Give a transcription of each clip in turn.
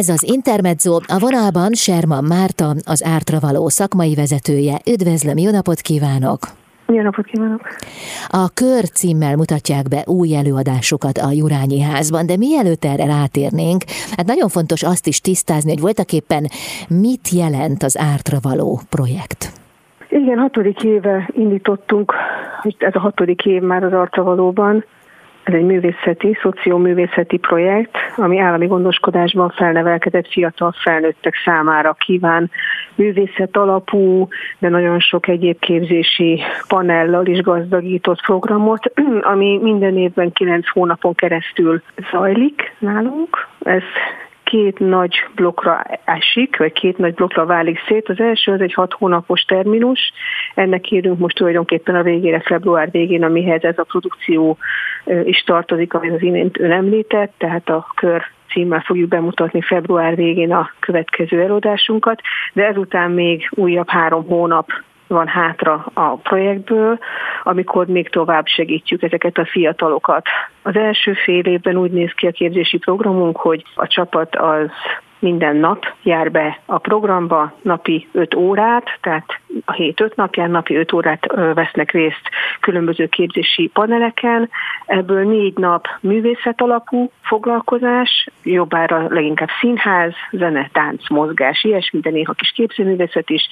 Ez az Intermezzo, a vonalban Serman Márta, az Ártra való szakmai vezetője. Üdvözlöm, jó napot kívánok! Jó napot kívánok! A Kör címmel mutatják be új előadásokat a Jurányi házban, de mielőtt erre rátérnénk, hát nagyon fontos azt is tisztázni, hogy voltaképpen mit jelent az Ártra való projekt. Igen, hatodik éve indítottunk, ez a hatodik év már az Artra valóban, ez egy művészeti, szocioművészeti projekt, ami állami gondoskodásban felnevelkedett fiatal felnőttek számára kíván művészet alapú, de nagyon sok egyéb képzési panellal is gazdagított programot, ami minden évben kilenc hónapon keresztül zajlik nálunk. Ez két nagy blokkra esik, vagy két nagy blokkra válik szét. Az első az egy hat hónapos terminus, ennek írunk most tulajdonképpen a végére, február végén, amihez ez a produkció is tartozik, amit az imént ön említett, tehát a kör címmel fogjuk bemutatni február végén a következő előadásunkat, de ezután még újabb három hónap van hátra a projektből, amikor még tovább segítjük ezeket a fiatalokat. Az első fél évben úgy néz ki a képzési programunk, hogy a csapat az minden nap jár be a programba, napi 5 órát, tehát a hét 5 napján napi 5 órát vesznek részt különböző képzési paneleken. Ebből négy nap művészet alapú foglalkozás, jobbára leginkább színház, zene, tánc, mozgás, ilyesmi, de néha kis képzőművészet is.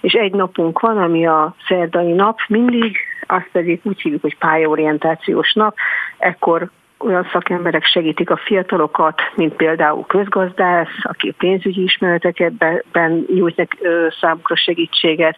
És egy napunk van, ami a szerdai nap mindig, azt pedig úgy hívjuk, hogy pályaorientációs nap, ekkor olyan szakemberek segítik a fiatalokat, mint például közgazdász, aki pénzügyi ismeretekben nyújt számukra segítséget,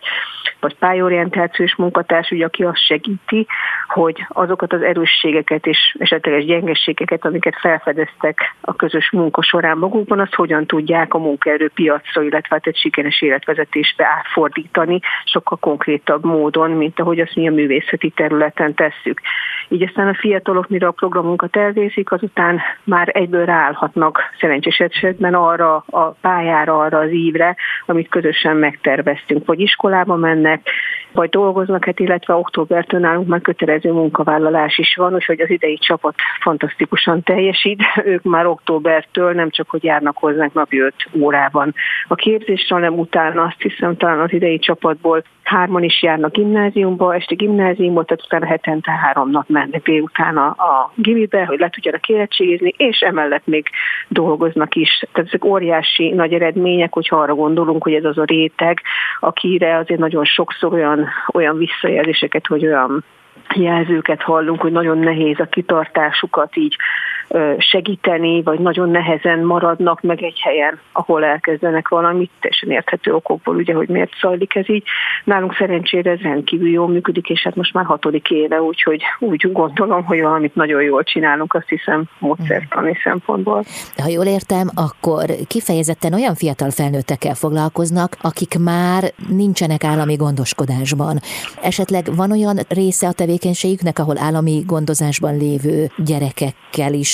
vagy pályorientációs munkatárs, ugye, aki azt segíti, hogy azokat az erősségeket és esetleges gyengességeket, amiket felfedeztek a közös munka során magukban, azt hogyan tudják a munkaerőpiacra, illetve hát egy sikeres életvezetésbe átfordítani sokkal konkrétabb módon, mint ahogy azt mi a művészeti területen tesszük. Így aztán a fiatalok, mire a programunkat elvészik, azután már egyből ráállhatnak szerencsés esetben arra a pályára, arra az ívre, amit közösen megterveztünk. Vagy iskolába mennek, vagy dolgoznak, hát illetve októbertől nálunk már kötelező munkavállalás is van, úgyhogy az idei csapat fantasztikusan teljesít. Ők már októbertől nem csak, hogy járnak hozzánk napi 5 órában a képzésre, hanem utána azt hiszem talán az idei csapatból hárman is járnak gimnáziumba, este gimnáziumba, tehát utána hetente három nap mennek délután a, a gimibe, hogy le tudjanak érettségizni, és emellett még dolgoznak is. Tehát ezek óriási nagy eredmények, hogyha arra gondolunk, hogy ez az a réteg, akire azért nagyon sokszor olyan, olyan visszajelzéseket, hogy olyan jelzőket hallunk, hogy nagyon nehéz a kitartásukat így segíteni, vagy nagyon nehezen maradnak meg egy helyen, ahol elkezdenek valamit, teljesen érthető okokból, ugye, hogy miért zajlik ez így. Nálunk szerencsére ez rendkívül jól működik, és hát most már hatodik éve, úgyhogy úgy gondolom, hogy valamit nagyon jól csinálunk, azt hiszem módszertani szempontból. De ha jól értem, akkor kifejezetten olyan fiatal felnőttekkel foglalkoznak, akik már nincsenek állami gondoskodásban. Esetleg van olyan része a tevékenységüknek, ahol állami gondozásban lévő gyerekekkel is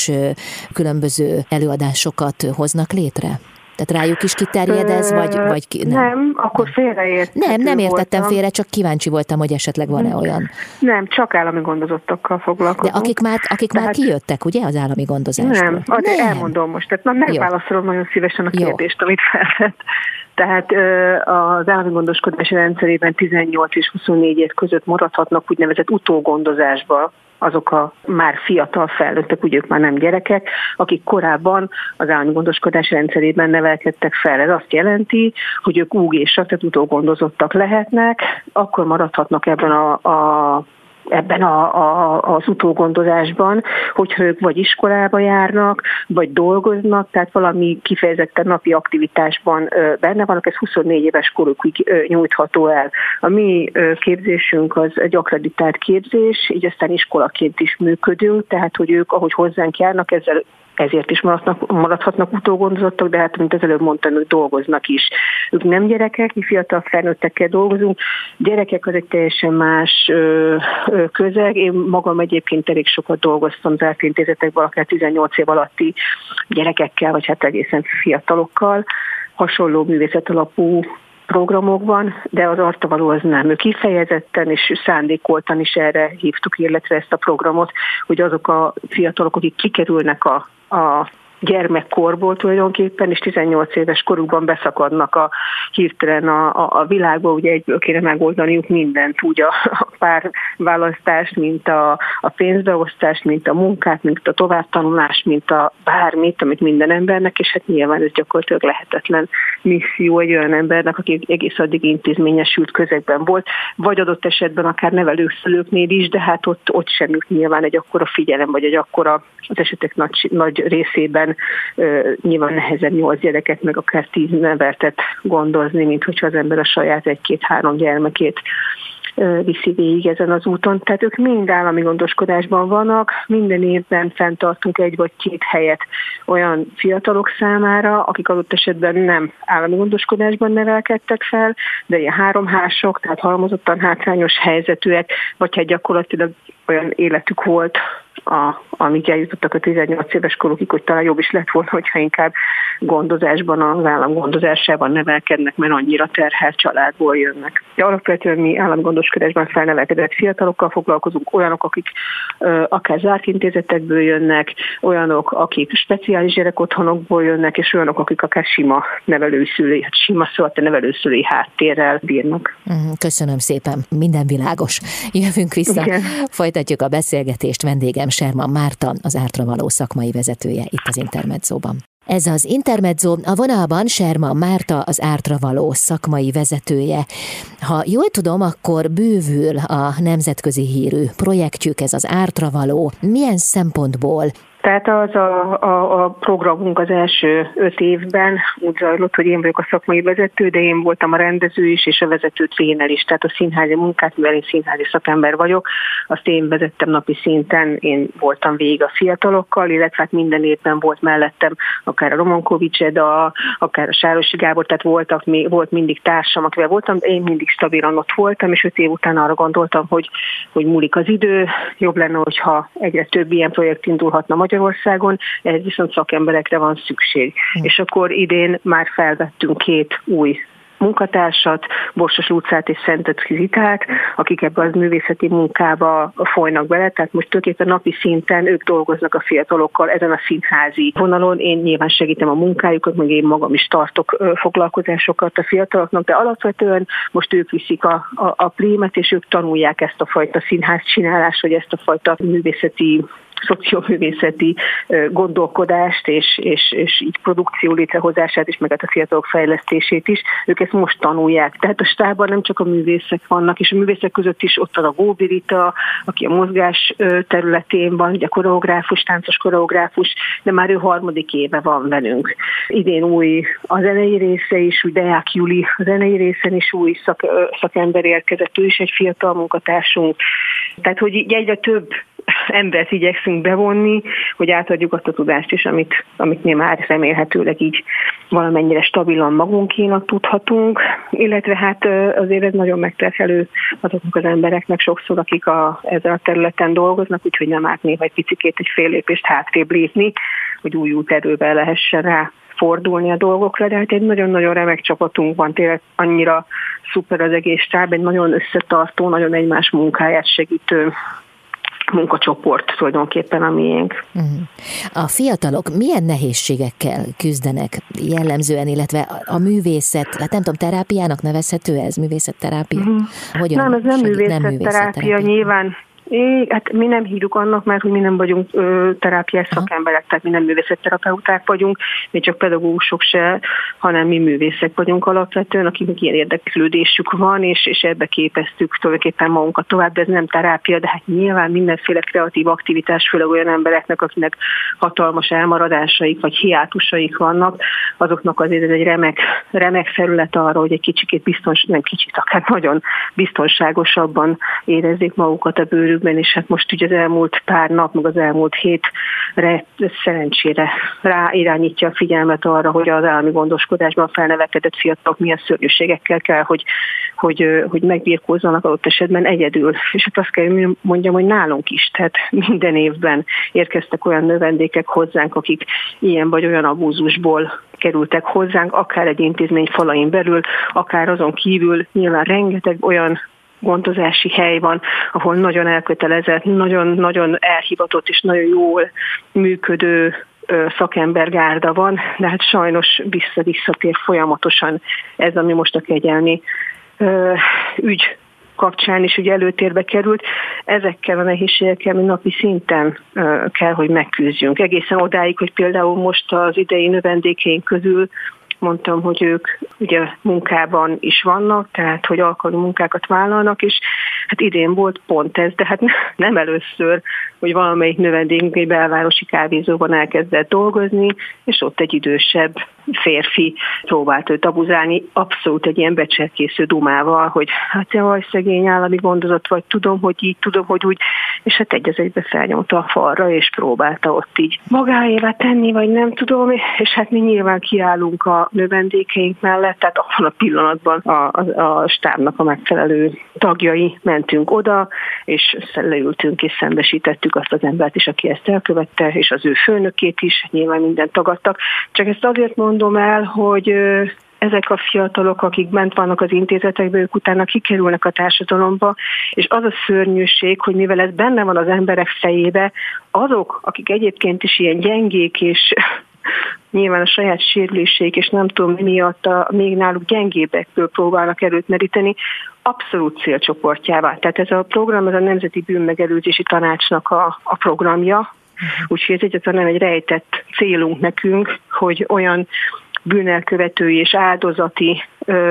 különböző előadásokat hoznak létre? Tehát rájuk is kiterjed ez, vagy, vagy ki, nem? Nem, akkor félreért. Nem, nem értettem voltam. félre, csak kíváncsi voltam, hogy esetleg van-e olyan. Nem, csak állami gondozottakkal foglalkozunk. De akik már, akik Tehát... már kijöttek, ugye, az állami gondozásból? Nem, nem. elmondom most, tehát na, megválaszolom nagyon szívesen a kérdést, Jó. amit feltett. Tehát az állami gondoskodási rendszerében 18 és 24 év között maradhatnak úgynevezett utógondozásba azok a már fiatal felnőttek, ugye ők már nem gyerekek, akik korábban az állami gondoskodás rendszerében nevelkedtek fel. Ez azt jelenti, hogy ők úgésak, tehát utógondozottak lehetnek, akkor maradhatnak ebben a, a ebben a, a, az utógondozásban, hogyha ők vagy iskolába járnak, vagy dolgoznak, tehát valami kifejezetten napi aktivitásban benne vannak, ez 24 éves korukig nyújtható el. A mi képzésünk az egy akreditált képzés, így aztán iskolaként is működünk, tehát hogy ők, ahogy hozzánk járnak, ezzel ezért is maradhatnak, maradhatnak utógondozottak, de hát, mint az előbb mondtam, ők dolgoznak is. Ők nem gyerekek, mi fiatal felnőttekkel dolgozunk. Gyerekek az egy teljesen más ö, ö, közeg. Én magam egyébként elég sokat dolgoztam az elfintézetekben, akár 18 év alatti gyerekekkel, vagy hát egészen fiatalokkal. Hasonló művészet alapú programokban, de az artavaló az nem. Ő kifejezetten és szándékoltan is erre hívtuk, illetve ezt a programot, hogy azok a fiatalok, akik kikerülnek a, a gyermekkorból tulajdonképpen, és 18 éves korukban beszakadnak a hirtelen a, a, a világba, ugye egyből kéne megoldaniuk mindent, úgy a, a párválasztást, mint a, a pénzbeosztást, mint a munkát, mint a továbbtanulást, mint a bármit, amit minden embernek, és hát nyilván ez gyakorlatilag lehetetlen misszió egy olyan embernek, aki egész addig intézményesült közegben volt, vagy adott esetben akár nevelőszülőknél is, de hát ott, ott sem jut nyilván egy akkora figyelem, vagy egy akkora az esetek nagy, nagy részében uh, nyilván nehezebb nyolc gyereket, meg akár tíz nevertet gondozni, mint hogyha az ember a saját egy-két-három gyermekét viszi végig ezen az úton. Tehát ők mind állami gondoskodásban vannak, minden évben fenntartunk egy vagy két helyet olyan fiatalok számára, akik adott esetben nem állami gondoskodásban nevelkedtek fel, de ilyen háromhások, tehát halmozottan hátrányos helyzetűek, vagy hát gyakorlatilag olyan életük volt, a, amíg eljutottak a 18 éves korukig, hogy talán jobb is lett volna, hogyha inkább gondozásban, az állam gondozásában nevelkednek, mert annyira terhelt családból jönnek. De alapvetően mi államgondoskodásban felnevelkedett fiatalokkal foglalkozunk, olyanok, akik ö, akár zárt intézetekből jönnek, olyanok, akik speciális gyerekotthonokból jönnek, és olyanok, akik akár sima nevelőszülői, hát sima szóval nevelőszülői háttérrel bírnak. Mhm, köszönöm szépen, minden világos. Jövünk vissza, Igen. folytatjuk a beszélgetést vendégem Serman Márta, az Ártra való szakmai vezetője itt az Intermedzóban. Ez az Intermezzo, a vonalban Serma Márta, az Ártra való szakmai vezetője. Ha jól tudom, akkor bővül a nemzetközi hírű projektjük, ez az Ártra való. Milyen szempontból tehát az a, a, a programunk az első öt évben úgy zajlott, hogy én vagyok a szakmai vezető, de én voltam a rendező is, és a vezető tréner is. Tehát a színházi munkát, mivel én színházi szakember vagyok, azt én vezettem napi szinten, én voltam végig a fiatalokkal, illetve hát minden évben volt mellettem akár a Romankovics Eda, akár a Sárosi Gábor, tehát voltak, volt mindig társam, akivel voltam, de én mindig stabilan ott voltam, és öt év után arra gondoltam, hogy, hogy múlik az idő, jobb lenne, hogyha egyre több ilyen projekt indulhatna Magyarországon, ehhez viszont szakemberekre van szükség. Mm. És akkor idén már felvettünk két új munkatársat, Borsos Lucát és Szentet Zitát, akik ebbe az művészeti munkába folynak bele, tehát most tulajdonképpen napi szinten ők dolgoznak a fiatalokkal ezen a színházi vonalon. Én nyilván segítem a munkájukat, meg én magam is tartok foglalkozásokat a fiataloknak, de alapvetően most ők viszik a, a, a prímet, és ők tanulják ezt a fajta színház csinálást, vagy ezt a fajta művészeti szocioművészeti gondolkodást és, és, és így produkció létrehozását is, meg hát a fiatalok fejlesztését is. Ők ezt most tanulják. Tehát a stábban nem csak a művészek vannak, és a művészek között is ott van a Góbirita, aki a mozgás területén van, ugye koreográfus, táncos koreográfus, de már ő harmadik éve van velünk. Idén új a zenei része is, úgy Deák Juli a zenei részen is új szak, szakember érkezett, ő is egy fiatal munkatársunk. Tehát, hogy így egyre több embert igyekszünk bevonni, hogy átadjuk azt a tudást is, amit, amit mi már remélhetőleg így valamennyire stabilan magunkénak tudhatunk, illetve hát azért ez nagyon megterhelő azoknak az embereknek sokszor, akik a, ezen a területen dolgoznak, úgyhogy nem árt néha egy picikét egy fél lépést hátrébb lépni, hogy új út erővel lehessen rá fordulni a dolgokra, de hát egy nagyon-nagyon remek csapatunk van, tényleg annyira szuper az egész stáb, egy nagyon összetartó, nagyon egymás munkáját segítő munkacsoport tulajdonképpen a miénk. Uh-huh. A fiatalok milyen nehézségekkel küzdenek jellemzően, illetve a művészet, hát nem tudom, terápiának nevezhető ez, művészetterápia? Uh-huh. Hogyan nem, ez nem művészetterápia, nyilván É, hát mi nem hívjuk annak, mert hogy mi nem vagyunk ö, terápiás szakemberek, tehát mi nem művészetterapeuták vagyunk, mi csak pedagógusok se, hanem mi művészek vagyunk alapvetően, akiknek ilyen érdeklődésük van, és, és ebbe képeztük tulajdonképpen magunkat tovább, de ez nem terápia, de hát nyilván mindenféle kreatív aktivitás, főleg olyan embereknek, akinek hatalmas elmaradásaik vagy hiátusaik vannak, azoknak azért ez egy remek, remek felület arra, hogy egy kicsikét biztons, nem kicsit, akár nagyon biztonságosabban érezzék magukat a bőrük időkben, és hát most ugye az elmúlt pár nap, meg az elmúlt hétre szerencsére ráirányítja a figyelmet arra, hogy az állami gondoskodásban felnevekedett fiatalok milyen szörnyűségekkel kell, hogy, hogy, hogy megbírkózzanak adott esetben egyedül. És hát azt kell mondjam, hogy nálunk is, tehát minden évben érkeztek olyan növendékek hozzánk, akik ilyen vagy olyan abúzusból kerültek hozzánk, akár egy intézmény falain belül, akár azon kívül nyilván rengeteg olyan gondozási hely van, ahol nagyon elkötelezett, nagyon-nagyon elhivatott és nagyon jól működő szakembergárda van, de hát sajnos vissza-visszatér folyamatosan ez, ami most a kegyelmi ügy kapcsán is ugye előtérbe került, ezekkel a nehézségekkel mi napi szinten kell, hogy megküzdjünk. Egészen odáig, hogy például most az idei növendékeink közül mondtam, hogy ők ugye munkában is vannak, tehát hogy alkalmi munkákat vállalnak, és hát idén volt pont ez, de hát nem először, hogy valamelyik növendékünk egy belvárosi kávézóban elkezdett dolgozni, és ott egy idősebb férfi próbált őt abuzálni, abszolút egy ilyen becserkésző dumával, hogy hát jaj, szegény állami gondozott vagy, tudom, hogy így, tudom, hogy úgy, és hát egy az egybe felnyomta a falra, és próbálta ott így magáévá tenni, vagy nem tudom, és hát mi nyilván kiállunk a növendékeink mellett, tehát abban a pillanatban a, a, a stábnak a megfelelő tagjai mentünk oda, és leültünk és szembesítettük azt az embert is, aki ezt elkövette, és az ő főnökét is, nyilván mindent tagadtak. Csak ezt azért mondom el, hogy ezek a fiatalok, akik bent vannak az intézetekben, ők utána kikerülnek a társadalomba, és az a szörnyűség, hogy mivel ez benne van az emberek fejébe, azok, akik egyébként is ilyen gyengék és nyilván a saját sérüléseik, és nem tudom mi miatt a még náluk gyengébbekből próbálnak erőt meríteni, abszolút célcsoportjává. Tehát ez a program, ez a Nemzeti Bűnmegelőzési Tanácsnak a, a programja, uh-huh. úgyhogy ez egyáltalán nem egy rejtett célunk nekünk, hogy olyan bűnelkövetői és áldozati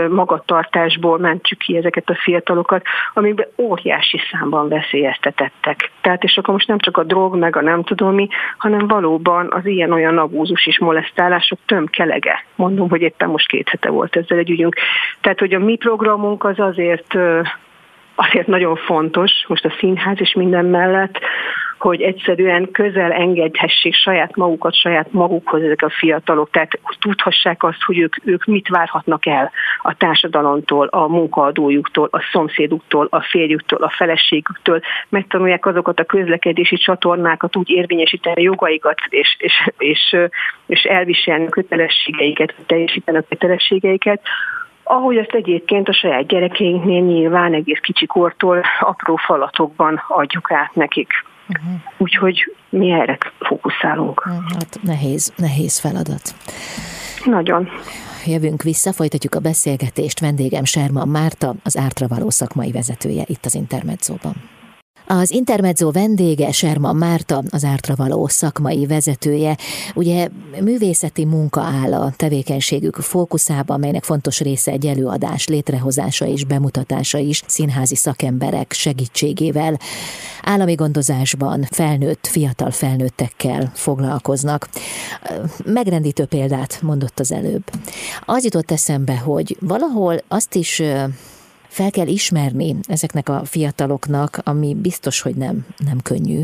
magatartásból mentsük ki ezeket a fiatalokat, amikben óriási számban veszélyeztetettek. Tehát és akkor most nem csak a drog, meg a nem tudom mi, hanem valóban az ilyen-olyan abúzus és molesztálások tömkelege. Mondom, hogy éppen most két hete volt ezzel egy ügyünk. Tehát, hogy a mi programunk az azért azért nagyon fontos, most a színház és minden mellett, hogy egyszerűen közel engedhessék saját magukat, saját magukhoz ezek a fiatalok, tehát tudhassák azt, hogy ők, ők mit várhatnak el a társadalomtól, a munkaadójuktól, a szomszéduktól, a férjüktől, a feleségüktől, megtanulják azokat a közlekedési csatornákat úgy érvényesíteni jogaikat, és, és, és, és elviselni kötelességeiket, teljesíteni a kötelességeiket, ahogy ezt egyébként a saját gyerekeinknél nyilván egész kicsikortól apró falatokban adjuk át nekik. Uh-huh. Úgyhogy mi erre fókuszálunk. Hát nehéz, nehéz feladat. Nagyon. Jövünk vissza, folytatjuk a beszélgetést. Vendégem Serma Márta, az Ártra való szakmai vezetője itt az Intermedzóban. Az Intermezzo vendége Serma Márta, az Ártra való szakmai vezetője. Ugye művészeti munka áll a tevékenységük fókuszában, melynek fontos része egy előadás létrehozása és bemutatása is színházi szakemberek segítségével. Állami gondozásban felnőtt, fiatal felnőttekkel foglalkoznak. Megrendítő példát mondott az előbb. Az jutott eszembe, hogy valahol azt is fel kell ismerni ezeknek a fiataloknak, ami biztos, hogy nem, nem könnyű,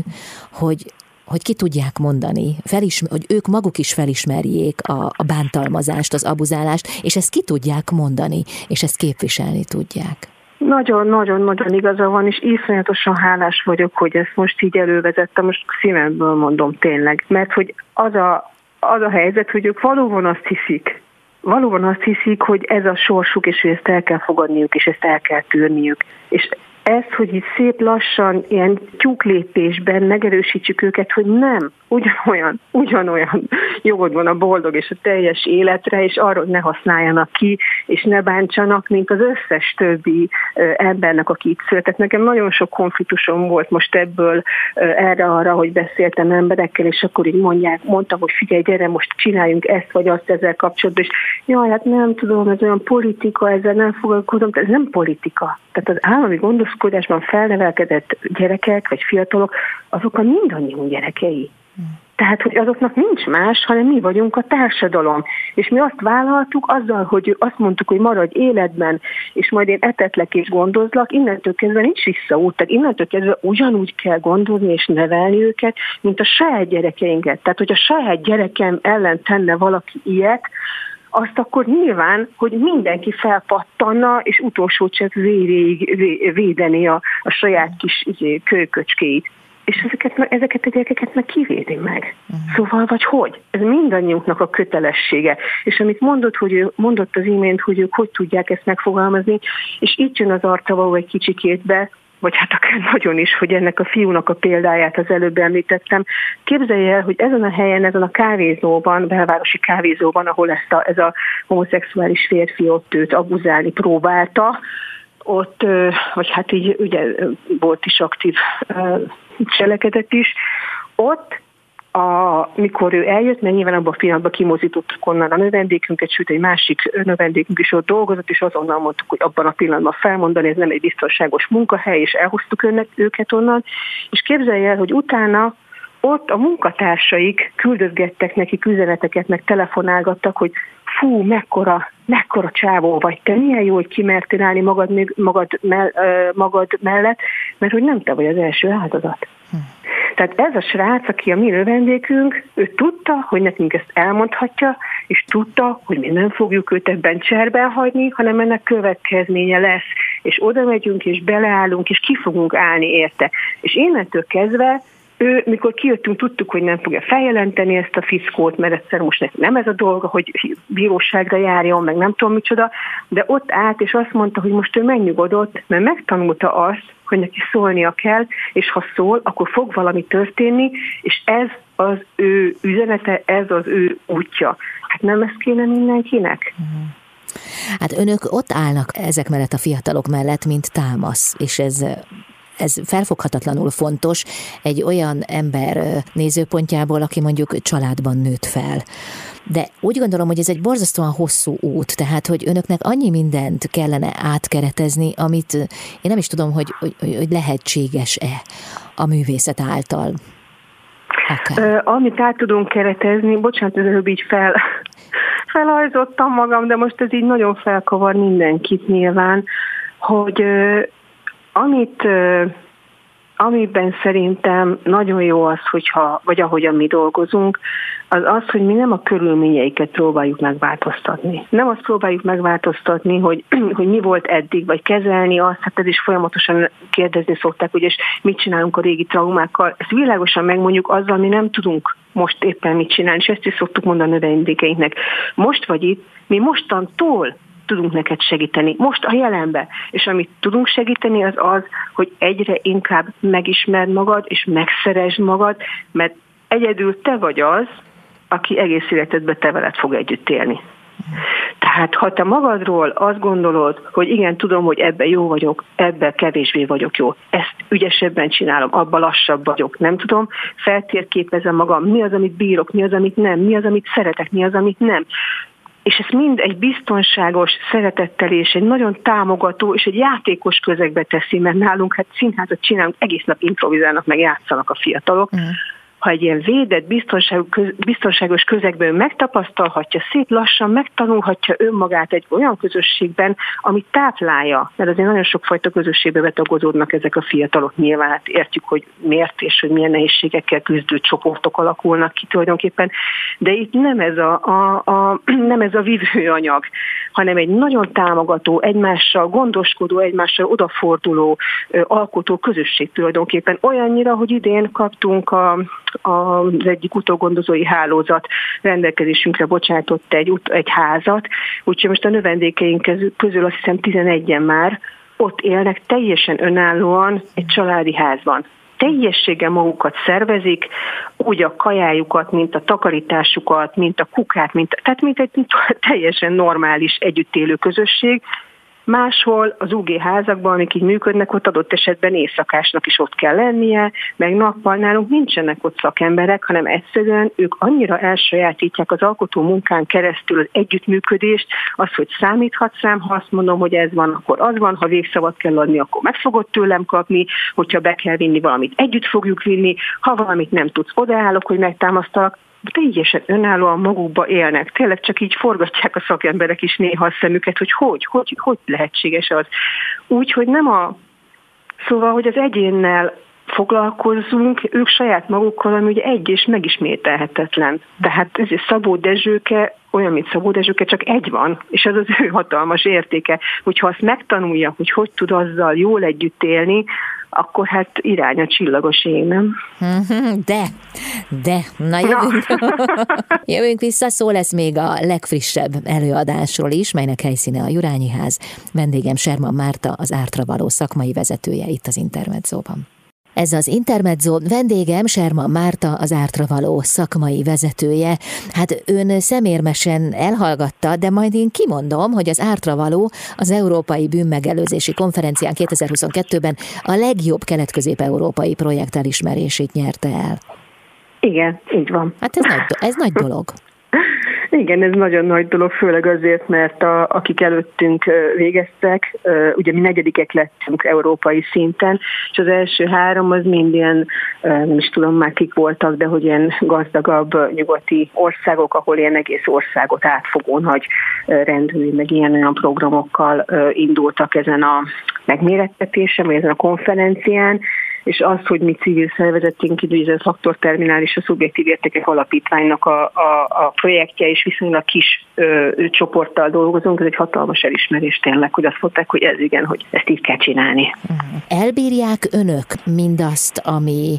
hogy, hogy ki tudják mondani, felismer, hogy ők maguk is felismerjék a, a bántalmazást, az abuzálást, és ezt ki tudják mondani, és ezt képviselni tudják. Nagyon-nagyon-nagyon igaza van, és iszonyatosan hálás vagyok, hogy ezt most így elővezettem, most szívemből mondom tényleg, mert hogy az a, az a helyzet, hogy ők valóban azt hiszik, valóban azt hiszik, hogy ez a sorsuk, és hogy ezt el kell fogadniuk, és ezt el kell tűrniük. És ez, hogy itt szép lassan, ilyen tyúklépésben megerősítsük őket, hogy nem, ugyanolyan, ugyanolyan jogod van a boldog és a teljes életre, és hogy ne használjanak ki, és ne bántsanak, mint az összes többi embernek, aki itt született. Nekem nagyon sok konfliktusom volt most ebből erre-arra, hogy beszéltem emberekkel, és akkor így mondják, mondtam, hogy figyelj, gyere, most csináljunk ezt vagy azt ezzel kapcsolatban, és jaj, hát nem tudom, ez olyan politika, ezzel nem foglalkozom, ez nem politika. Tehát az állami gondoskodásban felnevelkedett gyerekek vagy fiatalok, azok a mindannyiunk gyerekei. Tehát, hogy azoknak nincs más, hanem mi vagyunk a társadalom. És mi azt vállaltuk azzal, hogy azt mondtuk, hogy maradj életben, és majd én etetlek és gondozlak, innentől kezdve nincs visszaút. Tehát innentől kezdve ugyanúgy kell gondozni és nevelni őket, mint a saját gyerekeinket. Tehát, hogy a saját gyerekem ellen tenne valaki ilyet, azt akkor nyilván, hogy mindenki felpattanna, és utolsó csak véréig védeni a, a saját kis izé, kölyköcskéit és ezeket, ezeket a gyerekeket meg kivédi meg. Uh-huh. Szóval, vagy hogy? Ez mindannyiunknak a kötelessége. És amit mondott, hogy ő, mondott az imént, hogy ők hogy tudják ezt megfogalmazni, és itt jön az arcavaló egy kicsikét be, vagy hát akár nagyon is, hogy ennek a fiúnak a példáját az előbb említettem. Képzelje el, hogy ezen a helyen, ezen a kávézóban, belvárosi kávézóban, ahol ezt a, ez a homoszexuális férfi ott őt abuzálni próbálta, ott, vagy hát így ugye volt is aktív cselekedet is, ott a, mikor ő eljött, mert nyilván abban a pillanatban kimozítottuk onnan a növendékünket, sőt egy másik növendékünk is ott dolgozott, és azonnal mondtuk, hogy abban a pillanatban felmondani, ez nem egy biztonságos munkahely, és elhoztuk önnek, őket onnan. És képzelje el, hogy utána ott a munkatársaik küldözgettek neki üzeneteket, meg telefonálgattak, hogy fú, mekkora, mekkora csávó vagy te, milyen jó, hogy kimertél állni magad, magad, mell, magad mellett, mert hogy nem te vagy az első áldozat. Hm. Tehát ez a srác, aki a mi vendégünk, ő tudta, hogy nekünk ezt elmondhatja, és tudta, hogy mi nem fogjuk őt ebben cserben hagyni, hanem ennek következménye lesz, és oda megyünk, és beleállunk, és ki fogunk állni érte. És innentől kezdve ő, mikor kijöttünk, tudtuk, hogy nem fogja feljelenteni ezt a fiszkót, mert egyszer most neki nem ez a dolga, hogy bíróságra járjon, meg nem tudom micsoda, de ott állt, és azt mondta, hogy most ő megnyugodott, mert megtanulta azt, hogy neki szólnia kell, és ha szól, akkor fog valami történni, és ez az ő üzenete, ez az ő útja. Hát nem ezt kéne mindenkinek? Hát önök ott állnak ezek mellett a fiatalok mellett, mint támasz, és ez ez felfoghatatlanul fontos egy olyan ember nézőpontjából, aki mondjuk családban nőtt fel. De úgy gondolom, hogy ez egy borzasztóan hosszú út, tehát hogy önöknek annyi mindent kellene átkeretezni, amit én nem is tudom, hogy, hogy, hogy lehetséges-e a művészet által. Akár. Amit át tudunk keretezni, bocsánat, előbb így fel, felajzottam magam, de most ez így nagyon felkavar mindenkit nyilván, hogy amit amiben szerintem nagyon jó az, hogyha, vagy ahogyan mi dolgozunk, az az, hogy mi nem a körülményeiket próbáljuk megváltoztatni. Nem azt próbáljuk megváltoztatni, hogy, hogy mi volt eddig, vagy kezelni azt, hát ez is folyamatosan kérdezni szokták, hogy és mit csinálunk a régi traumákkal. Ezt világosan megmondjuk azzal, mi nem tudunk most éppen mit csinálni, és ezt is szoktuk mondani a növendékeinknek. Most vagy itt, mi mostantól tudunk neked segíteni. Most a jelenbe. És amit tudunk segíteni, az az, hogy egyre inkább megismerd magad, és megszeresd magad, mert egyedül te vagy az, aki egész életedben te veled fog együtt élni. Tehát ha te magadról azt gondolod, hogy igen, tudom, hogy ebben jó vagyok, ebben kevésbé vagyok jó, ezt ügyesebben csinálom, abban lassabb vagyok, nem tudom, feltérképezem magam, mi az, amit bírok, mi az, amit nem, mi az, amit szeretek, mi az, amit nem és ezt mind egy biztonságos szeretettel és egy nagyon támogató és egy játékos közegbe teszi, mert nálunk hát színházat csinálunk, egész nap improvizálnak, meg játszanak a fiatalok, mm ha egy ilyen védett, biztonságos közegben megtapasztalhatja, szép lassan megtanulhatja önmagát egy olyan közösségben, ami táplálja, mert azért nagyon sokfajta közösségbe betagozódnak ezek a fiatalok, nyilván hát értjük, hogy miért és hogy milyen nehézségekkel küzdő csoportok alakulnak ki tulajdonképpen, de itt nem ez a, a, a, nem ez a vívőanyag, hanem egy nagyon támogató, egymással gondoskodó, egymással odaforduló, alkotó közösség tulajdonképpen olyannyira, hogy idén kaptunk a az egyik utógondozói hálózat rendelkezésünkre bocsátott egy, egy házat, úgyhogy most a növendékeink közül azt hiszem 11-en már ott élnek teljesen önállóan egy családi házban. Teljességgel magukat szervezik, úgy a kajájukat, mint a takarításukat, mint a kukát, mint, tehát mint egy teljesen normális együttélő közösség, Máshol az UG házakban, amik így működnek, ott adott esetben éjszakásnak is ott kell lennie, meg nappal nálunk nincsenek ott szakemberek, hanem egyszerűen ők annyira elsajátítják az alkotó munkán keresztül az együttműködést, az, hogy számíthatsz rám, ha azt mondom, hogy ez van, akkor az van, ha végszavat kell adni, akkor meg fogod tőlem kapni, hogyha be kell vinni valamit, együtt fogjuk vinni, ha valamit nem tudsz, odaállok, hogy megtámasztalak, teljesen önállóan magukba élnek. Tényleg csak így forgatják a szakemberek is néha a szemüket, hogy hogy, hogy, hogy lehetséges az. Úgy, hogy nem a... Szóval, hogy az egyénnel foglalkozzunk, ők saját magukkal, ami ugye egy és megismételhetetlen. Tehát ez Szabó Dezsőke olyan, mint Szabó Dezsőke, csak egy van, és ez az ő hatalmas értéke. Hogyha azt megtanulja, hogy hogy tud azzal jól együtt élni, akkor hát irány a csillagos ég, nem? Mhm, de, de, na jövünk, na. jövünk vissza, szó lesz még a legfrissebb előadásról is, melynek helyszíne a Jurányi Ház. Vendégem Serman Márta, az Ártra való szakmai vezetője itt az Intermedzóban. Ez az Intermezzo vendégem Serma Márta, az Ártra való szakmai vezetője. Hát ön szemérmesen elhallgatta, de majd én kimondom, hogy az Ártra való az Európai Bűnmegelőzési Konferencián 2022-ben a legjobb kelet-közép-európai projekt elismerését nyerte el. Igen, így van. Hát ez nagy, ez nagy dolog. Igen, ez nagyon nagy dolog, főleg azért, mert a, akik előttünk végeztek, ugye mi negyedikek lettünk európai szinten, és az első három az mind ilyen, nem is tudom már kik voltak, de hogy ilyen gazdagabb nyugati országok, ahol ilyen egész országot átfogó nagy rendőri, meg ilyen olyan programokkal indultak ezen a megmérettetésen, vagy ezen a konferencián, és az, hogy mi civil szervezetünk, így a faktorterminál és a szubjektív értékek alapítványnak a, a, a projektje, és viszonylag kis ö, csoporttal dolgozunk, ez egy hatalmas elismerés tényleg, hogy azt mondták, hogy ez igen, hogy ezt így kell csinálni. Elbírják önök mindazt, ami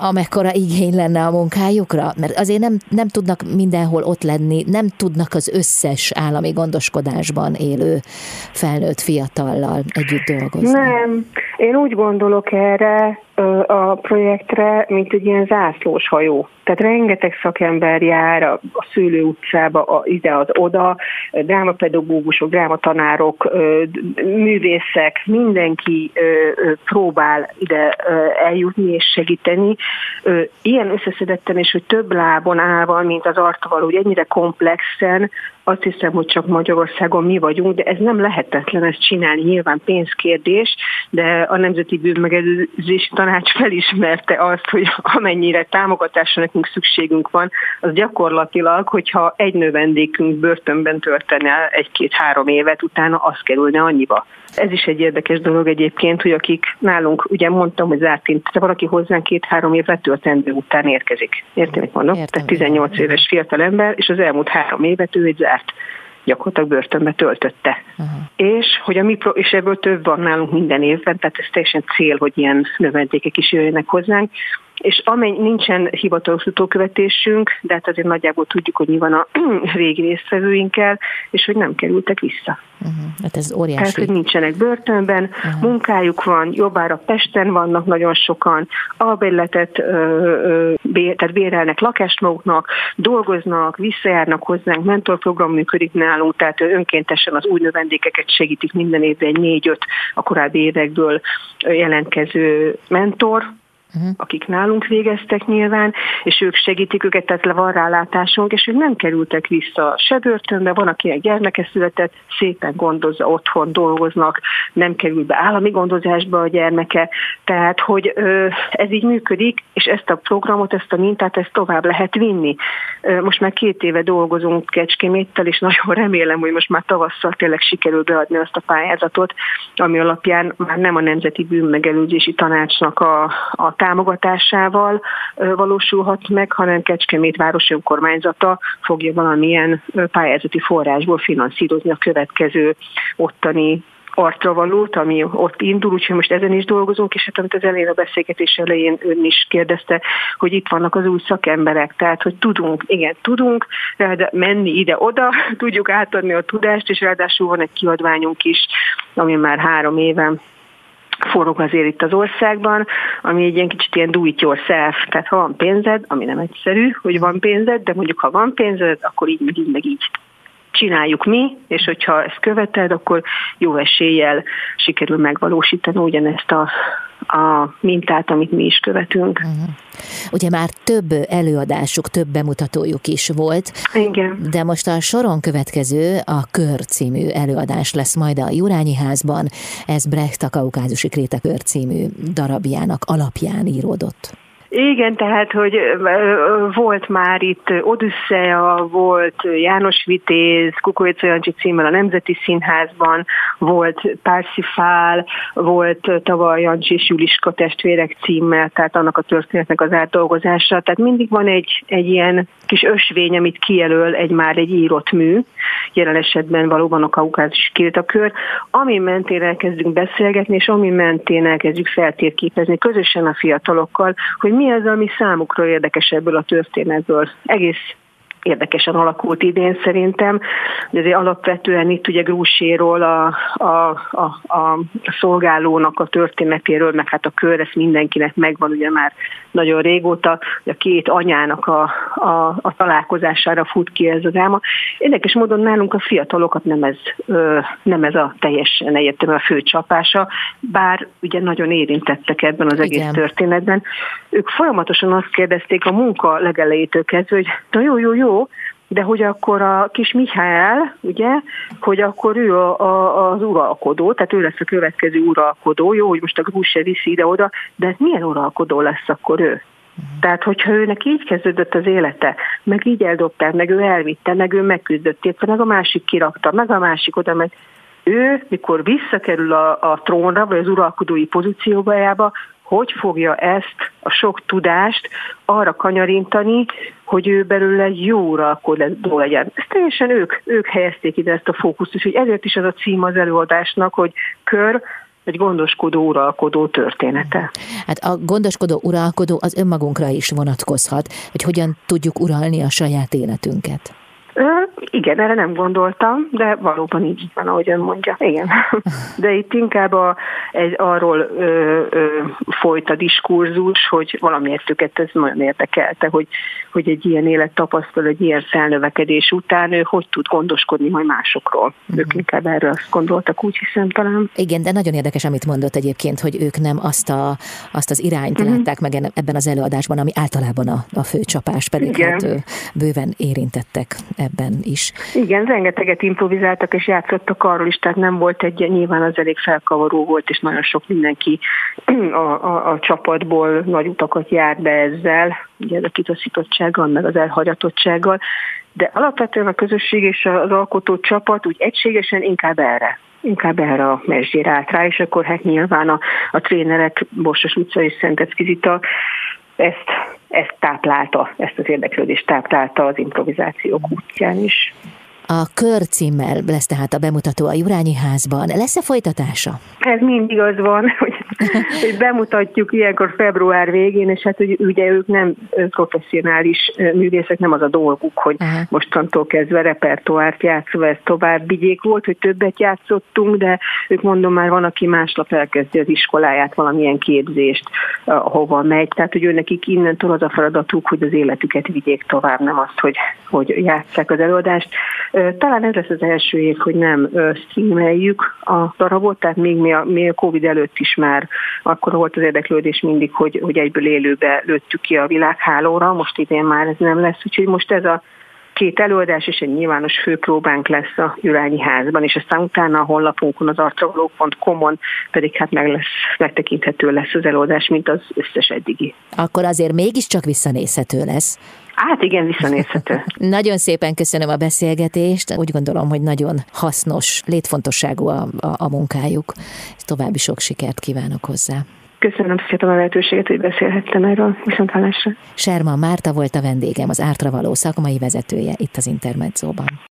amekkora igény lenne a munkájukra? Mert azért nem, nem tudnak mindenhol ott lenni, nem tudnak az összes állami gondoskodásban élő felnőtt fiatallal együtt dolgozni. Nem, én úgy gondolok erre a projektre, mint egy ilyen zászlós hajó. Tehát rengeteg szakember jár a, a szülő utcába, a, ide az oda, drámapedagógusok, drámatanárok, művészek, mindenki próbál ide eljutni és segíteni. Ilyen összeszedetten és hogy több lábon állva, mint az artaval, hogy ennyire komplexen, azt hiszem, hogy csak Magyarországon mi vagyunk, de ez nem lehetetlen ezt csinálni, nyilván pénzkérdés, de a Nemzeti Bűnmegelőzési Tanács felismerte azt, hogy amennyire támogatásra nekünk szükségünk van, az gyakorlatilag, hogyha egy növendékünk börtönben töltene egy-két-három évet, utána az kerülne annyiba. Ez is egy érdekes dolog egyébként, hogy akik nálunk, ugye mondtam, hogy zárt tehát valaki hozzánk két-három év letöltendő után érkezik. Értem, mit mondok? Értem, Tehát 18 éves fiatal ember, és az elmúlt három évet ő egy zárt gyakorlatilag börtönbe töltötte. Uh-huh. És hogy a mi pro- és ebből több van nálunk minden évben, tehát ez teljesen cél, hogy ilyen növendékek is jöjjenek hozzánk, és amennyi nincsen hivatalos utókövetésünk, de hát azért nagyjából tudjuk, hogy mi van a régi résztvevőinkkel, és hogy nem kerültek vissza. Uh-huh. Hát ez óriási. Tehát, hogy nincsenek börtönben, uh-huh. munkájuk van, jobbára Pesten vannak nagyon sokan, albérletet tehát bérelnek lakást maguknak, dolgoznak, visszajárnak hozzánk, mentorprogram működik nálunk, tehát önkéntesen az új növendékeket segítik minden évben négy-öt a korábbi évekből jelentkező mentor, uh-huh. akik nálunk végeztek nyilván, és ők segítik őket, tehát van rálátásunk, és ők nem kerültek vissza se börtönbe, van, akinek gyermeke született, szépen gondozza otthon, dolgoznak, nem kerül be állami gondozásba a gyermeke, tehát hogy ez így működik, és ezt a programot, ezt a mintát, ezt tovább lehet vinni. Most már két éve dolgozunk Kecskeméttel, és nagyon remélem, hogy most már tavasszal tényleg sikerül beadni azt a pályázatot, ami alapján már nem a Nemzeti Bűnmegelőzési Tanácsnak a, a támogatásával valósulhat meg, hanem Kecskemét városi önkormányzata fogja valamilyen pályázati forrásból finanszírozni a következő ottani artravalót, ami ott indul, úgyhogy most ezen is dolgozunk, és hát amit az elején a beszélgetés elején ön is kérdezte, hogy itt vannak az új szakemberek, tehát hogy tudunk, igen, tudunk de menni ide-oda, tudjuk átadni a tudást, és ráadásul van egy kiadványunk is, ami már három éve forog azért itt az országban, ami egy ilyen kicsit ilyen do it yourself, tehát ha van pénzed, ami nem egyszerű, hogy van pénzed, de mondjuk ha van pénzed, akkor így, meg így, meg így csináljuk mi, és hogyha ezt követed, akkor jó eséllyel sikerül megvalósítani ugyanezt a, a mintát, amit mi is követünk. Uh-huh. Ugye már több előadásuk, több bemutatójuk is volt. Igen. De most a soron következő a Kör című előadás lesz majd a Jurányi házban. Ez Brecht a Kaukázusi Kréta Kör című darabjának alapján íródott. Igen, tehát, hogy volt már itt Odüsszea, volt János Vitéz, Kukoricó Jancsi címmel a Nemzeti Színházban, volt Pársifál, volt tavaly Jancsi és Juliska testvérek címmel, tehát annak a történetnek az átdolgozása. Tehát mindig van egy, egy ilyen kis ösvény, amit kijelöl egy már egy írott mű. jelen esetben valóban a kaukázus kör, ami mentén elkezdünk beszélgetni, és ami mentén elkezdjük feltérképezni közösen a fiatalokkal, hogy mi az, ami számukra érdekes ebből a történetből. Egész érdekesen alakult idén szerintem. De azért alapvetően itt ugye Grúséról, a, a, a, a szolgálónak a történetéről, meg hát a kör, ez mindenkinek megvan ugye már nagyon régóta, a két anyának a, a, a találkozására fut ki ez a dráma. Érdekes módon nálunk a fiatalokat nem ez, nem ez a teljesen egyetlen a fő csapása, bár ugye nagyon érintettek ebben az egész Igen. történetben. Ők folyamatosan azt kérdezték a munka legelejétől kezdve, hogy na jó, jó, jó, de hogy akkor a kis Mihály, ugye, hogy akkor ő a, a, az uralkodó, tehát ő lesz a következő uralkodó, jó, hogy most a grús se viszi ide-oda, de milyen uralkodó lesz akkor ő? Tehát, hogyha őnek így kezdődött az élete, meg így eldobták, meg ő elvitte, meg ő megküzdött érte, meg a másik kirakta, meg a másik oda, meg ő, mikor visszakerül a, a trónra, vagy az uralkodói pozícióba, hogy fogja ezt a sok tudást arra kanyarintani, hogy ő belőle jó uralkodó legyen. Ezt teljesen ők, ők helyezték ide ezt a fókuszt, és hogy ezért is az a cím az előadásnak, hogy kör, egy gondoskodó uralkodó története. Hát a gondoskodó uralkodó az önmagunkra is vonatkozhat, hogy hogyan tudjuk uralni a saját életünket. Igen, erre nem gondoltam, de valóban így van, ahogy ön mondja. Igen. De itt inkább a, egy, arról ö, ö, folyt a diskurzus, hogy valamiért őket ez nagyon érdekelte, hogy, hogy egy ilyen élet tapasztal, egy ilyen felnövekedés után ő hogy tud gondoskodni majd másokról. Uh-huh. Ők inkább erről azt gondoltak, úgy hiszem talán. Igen, de nagyon érdekes, amit mondott egyébként, hogy ők nem azt, a, azt az irányt uh-huh. látták meg ebben az előadásban, ami általában a, a főcsapás, pedig Igen. hát bőven érintettek ebben is. Igen, rengeteget improvizáltak és játszottak arról is, tehát nem volt egy, nyilván az elég felkavaró volt, és nagyon sok mindenki a, a, a csapatból nagy utakat járt be ezzel, ugye a kitaszítottsággal, meg az elhagyatottsággal, de alapvetően a közösség és az alkotó csapat úgy egységesen inkább erre inkább erre a mesdjére állt rá, és akkor hát nyilván a, a trénerek, Borsos utca és Szentecki Zita ezt, ezt táplálta, ezt az érdeklődést táplálta az improvizációk útján is. A kör címmel lesz tehát a bemutató a Jurányi házban. Lesz-e folytatása? Ez mindig az van, hogy, hogy bemutatjuk ilyenkor február végén, és hát hogy ugye ők nem professzionális művészek, nem az a dolguk, hogy Aha. mostantól kezdve repertoárt játszva ezt tovább vigyék. Volt, hogy többet játszottunk, de ők mondom már van, aki másnap elkezdi az iskoláját, valamilyen képzést, hova megy. Tehát, hogy ő nekik innentől az a feladatuk, hogy az életüket vigyék tovább, nem azt, hogy, hogy játsszák az előadást. Talán ez lesz az első év, hogy nem streameljük a darabot, tehát még mi a, mi a Covid előtt is már akkor volt az érdeklődés mindig, hogy, hogy egyből élőbe lőttük ki a világhálóra, most idén már ez nem lesz, úgyhogy most ez a két előadás és egy nyilvános főpróbánk lesz a Jurányi házban, és aztán utána a honlapunkon, az arcavalók.com-on pedig hát meg lesz, megtekinthető lesz az előadás, mint az összes eddigi. Akkor azért mégiscsak visszanézhető lesz. Hát igen, visszanézhető. nagyon szépen köszönöm a beszélgetést. Úgy gondolom, hogy nagyon hasznos, létfontosságú a, a, a munkájuk. További sok sikert kívánok hozzá. Köszönöm szépen a lehetőséget, hogy beszélhettem erről. Viszont hallásra. Serma Márta volt a vendégem, az Ártra való szakmai vezetője itt az Intermedzóban.